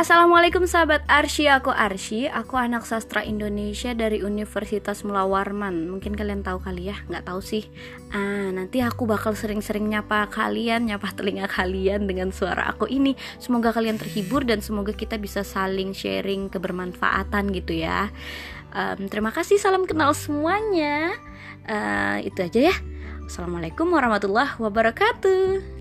Assalamualaikum sahabat Arsy, aku Arsy, aku anak sastra Indonesia dari Universitas Mula Warman. Mungkin kalian tahu kali ya, nggak tahu sih. Ah, nanti aku bakal sering-sering nyapa kalian, nyapa telinga kalian dengan suara aku ini. Semoga kalian terhibur dan semoga kita bisa saling sharing kebermanfaatan gitu ya. Um, terima kasih, salam kenal semuanya. Uh, itu aja ya. Assalamualaikum warahmatullahi wabarakatuh.